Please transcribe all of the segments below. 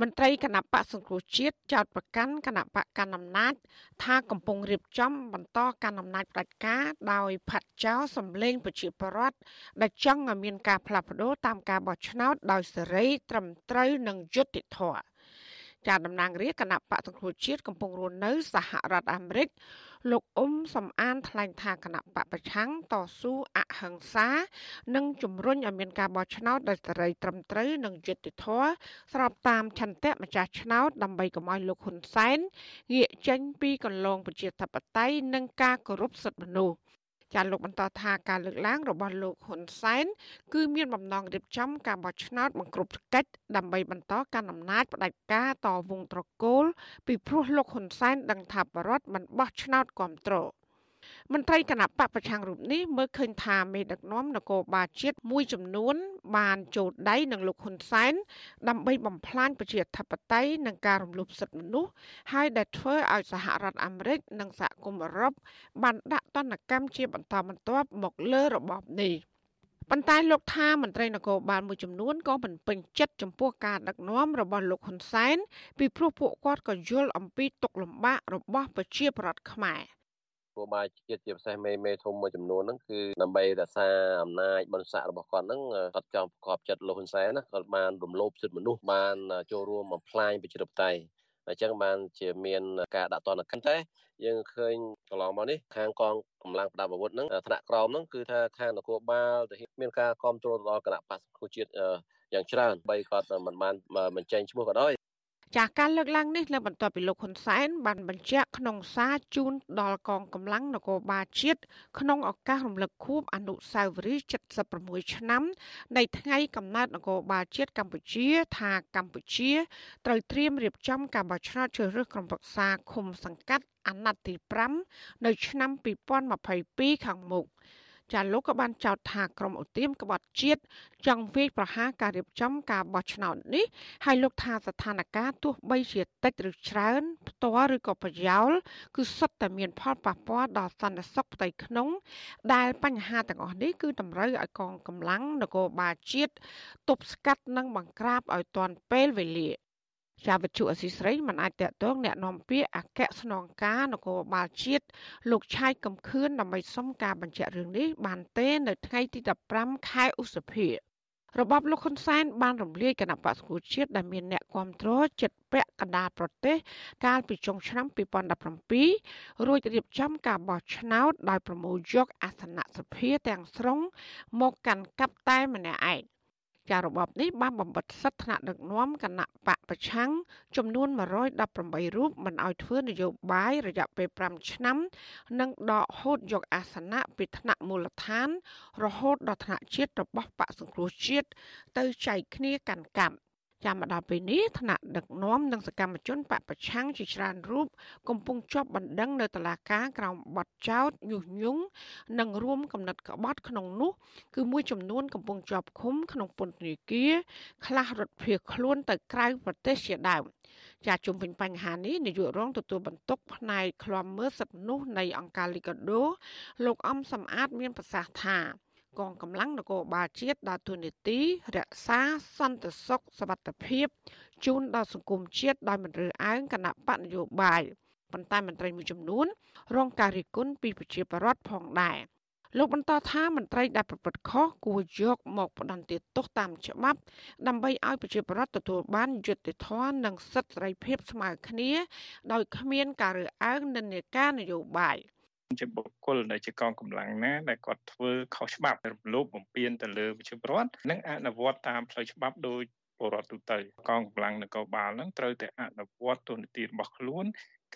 មន្ត្រីគណៈបកសង្គ្រោះជាតិចោទប្រកាន់គណៈបកកណ្ដាលអំណាចថាកំពុងរៀបចំបន្តកាន់អំណាចផ្ដាច់ការដោយផាត់ចោលសម្លេងប្រជាពលរដ្ឋដែលចង់ឲ្យមានការផ្លាស់ប្ដូរតាមការបោះឆ្នោតដោយសេរីត្រឹមត្រូវនិងយុត្តិធម៌ ចាតំណាងរាជគណៈបកសង្គ្រោះជាតិកំពុងរស់នៅសហរដ្ឋអាមេរិកលោកអ៊ុំសំអានថ្លែងថាគណៈបពប្រឆាំងតស៊ូអហិង្សា និងជំរុញឲ្យមានការបោះឆ្នោតដោយសេរីត្រឹមត្រូវនិងយុត្តិធម៌ស្របតាមឆន្ទៈម្ចាស់ឆ្នោតដើម្បីកុំឲ្យលោកហ៊ុនសែនងាកចេញពីកន្លងប្រជាធិបតេយ្យនិងការគោរពសិទ្ធិមនុស្ស ចាលោកបន្តថាការលើកឡើងរបស់លោកហ៊ុនសែនគឺមានបំណងរៀបចំការបោះឆ្នោតបង្ក្រប់កិច្ចដើម្បីបន្តកាន់អំណាចផ្ដាច់ការតវងត្រកូលពីព្រោះលោកហ៊ុនសែនដឹងថាបរដ្ឋមិនបោះឆ្នោតគ្រប់គ្រង មន្ត្រីគណៈបកប្រឆាំងរូបនេះមើលឃើញថាមេដឹកនាំនគរបាលជាតិមួយចំនួន បានចូលដៃនឹងលោកហ៊ុនសែនដើម្បីបំផ្លាញប្រជាធិបតេយ្យនិងការរំលោភសិទ្ធិមនុស្សហើយដែលធ្វើឲ្យសហរដ្ឋអាមេរិកនិងសហគមន៍អឺរ៉ុបបានដាក់ទណ្ឌកម្មជាបន្តបន្ទាប់មកលើរបបនេះប៉ុន្តែលោកថាមន្ត្រីនគរបាលមួយចំនួនក៏មិនពេញចិត្តចំពោះការដឹកនាំរបស់លោកហ៊ុនសែនពីព្រោះពួកគាត់ក៏យល់អំពីទុកលំបាករបស់ប្រជាពលរដ្ឋខ្មែរ។ គោលបាយជាតិជាពិសេសមេមេធំមួយចំនួនហ្នឹងគឺដើម្បីរក្សាអំណាចបនស័ករបស់គាត់ហ្នឹងគាត់ចង់ប្រកបចិត្តលោកហ៊ុនសែនណាគាត់បានរំលោភសិទ្ធិមនុស្សបានចូលរួមបំផ្លាញប្រជាធិបតេយ្យអញ្ចឹងបានជាមានការដាក់ទណ្ឌកម្មតែយើងឃើញកន្លងមកនេះខាងកងកម្លាំងប្រដាប់អាវុធហ្នឹងថ្នាក់ក្រោមហ្នឹងគឺថាខាងនគរបាលទៅមានការគ្រប់គ្រងដល់គណៈបក្សសង្គ្រោះជាតិយ៉ាងច្រើនបីគាត់មិនបានមិនចេញឈ្មោះក៏ដោយ ចាស់ការលើកឡើងនេះនៅបន្ទាប់ពីលោកហ៊ុនសែនបានបញ្ជាក់ក្នុងសារជូនដល់កងកម្លាំងនគរបាលជាតិក្នុងឱកាសរំលឹកខួបអនុស្សាវរីយ៍76ឆ្នាំនៃថ្ងៃកំណើតនគរបាលជាតិកម្ពុជា ថាកម្ពុជាត្រូវត្រៀមរៀបចំការបោះឆ្នោតជ្រើសរើសក្រុមប្រឹក្សាឃុំសង្កាត់អាណត្តិទី5នៅឆ្នាំ2022ខាងមុខ ចាលោកក៏បានចោទថាក្រមឧទាមក្បត់ជាតិចង់វាយប្រហារការរៀបចំការបោះឆ្នោតនេះហើយលោកថាស្ថានភាពទោះបីជាតិចឬច្រើនផ្ទាល់ឬក៏ប្រយោលគឺសុទ្ធតែមានផលប៉ះពាល់ដល់សន្តិសុខផ្ទៃក្នុង ដែលបញ្ហាទាំងអស់នេះគឺតម្រូវឲ្យកងកម្លាំងនគរបាលជាតិទប់ស្កាត់និងបង្ក្រាបឲ្យទាន់ពេលវេលា ជាវិទ្យុអសីស្រីមិនអាចតកតងแนะនាំពាក្យអគ្គស្នងការនគរបាលជាតិលោកឆៃកំខឿនដើម្បីសុំការបញ្ជាក់រឿងនេះបានទេនៅថ្ងៃទី15ខែឧសភារបបលោកហ៊ុនសែនបានរំលាយគណៈបក្សប្រជាជាតិដែលមានអ្នកគ្រប់គ្រងចិត្តពាក់កណ្ដាលប្រទេស កាលពីចុងឆ្នាំ2017រួចរៀបចំការបោះឆ្នោតដោយប្រមូលយកអាសនៈសភាទាំងស្រុងមកកាន់កាប់តែម្នាក់ឯង ចារបបនេះបានបំបិតសិទ្ធិថ្នាក់ដឹកនាំគណៈបកប្រឆាំងចំនួន118រូបមិនឲ្យធ្វើនយោបាយរយៈពេល5ឆ្នាំ និងដកហូតយកអាសនៈពីថ្នាក់មូលដ្ឋាន រហូតដល់ថ្នាក់ជាតិរបស់បកសង្គ្រោះជាតិទៅចែកគ្នាកាន់កាប់ ចាំមកដល់ពេលនេះថ្នាក់ដឹកនាំនិងសកម្មជនបពប្រឆាំងជាច្រើនរូបកំពុងជាប់បណ្ដឹងនៅតុលាការក្រោមបទចោទញុះញង់និងរួមកំណត់ក្បត់ក្នុងនោះគឺមួយចំនួនកំពុងជាប់ឃុំក្នុងពន្ធនាគារខ្លះរត់ភៀសខ្លួនទៅក្រៅប្រទេសជាដើមចាជុំវិញបញ្ហានេះនាយករងទទួលបន្ទុកផ្នែកឃ្លាំមើលសិទ្ធិមនុស្សនៃអង្គការលីកាដូលោកអំសំអាតមានប្រសាសន៍ថា កងកម្លាំងនគរបាលជាតិដើរតួនាទីរក្សាសន្តិសុខសวัสดิភាពជូនដល់សង្គមជាតិដោយមិនរើសអើងគណៈបកនយោបាយប៉ុន្តែមន្ត្រីមួយចំនួន រងការរិះគន់ពីប្រជាពលរដ្ឋផងដែរលោកបន្តថាមន្ត្រីដែលប្រព្រឹត្តខុសគួរយកមកផ្ដន្ទាទោសតាមច្បាប់ដើម្បីឲ្យប្រជាពលរដ្ឋទទួលបានយុត្តិធម៌និងសិទ្ធិសេរីភាពស្មើគ្នាដោយគ្មានការរើសអើងនិន្នាការនយោបាយ។ ជាបុគ្គលដែលជាកងកម្លាំងណាដែលគាត់ធ្វើខុសច្បាប់រំលោភបំពានទៅលើប្រជាពលរដ្ឋនិងអនុវត្តតាមផ្លូវច្បាប់ដោយពលរដ្ឋទូទៅកងកម្លាំងនគរបាលនឹងត្រូវតែអនុវត្តទូនីតិរបស់ខ្លួន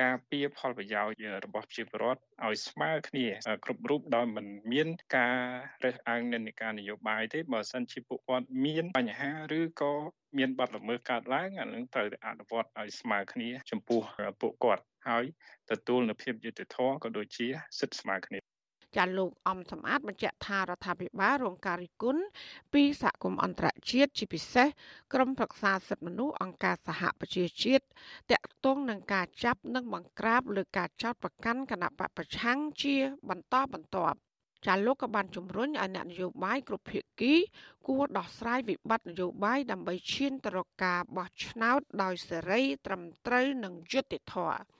ការពៀផលប្រយោជន៍របស់ប្រជាពលរដ្ឋឲ្យស្មើគ្នាគ្រប់រូបដោយមិនមានការរើសអើងនិន្នាការនយោបាយទេបើសិនជាពួកគាត់មានបញ្ហាឬក៏មានបាត់ល្មើសកើតឡើងអានឹងត្រូវតែអនុវត្តឲ្យស្មើគ្នាចំពោះពួកគាត់ហើយទទួលនូវភាពយុត្តិធម៌ក៏ដូចជាសិទ្ធិស្មើគ្នា ចាលោកអំសម្អាតបញ្ជាក់ថារដ្ឋាភិបាលរងការរិះគន់ពីសហគមន៍អន្តរជាតិជាពិសេសក្រុមប្រឹក្សាសិទ្ធិមនុស្សអង្គការសហប្រជាជាតិតាក់ទងនឹងការចាប់និងបង្ក្រាបលើការចោទប្រកាន់គណៈបកប្រឆាំងជាបន្តបន្ទាប់ចាលោកក៏បានជំរុញឲ្យអ្នកនយោបាយគ្រប់ភាគីគួរដោះស្រាយវិបត្តិនយោបាយដើម្បីឈានទៅរកការបោះឆ្នោតដោយសេរីត្រឹមត្រូវនិងយុត្តិធម៌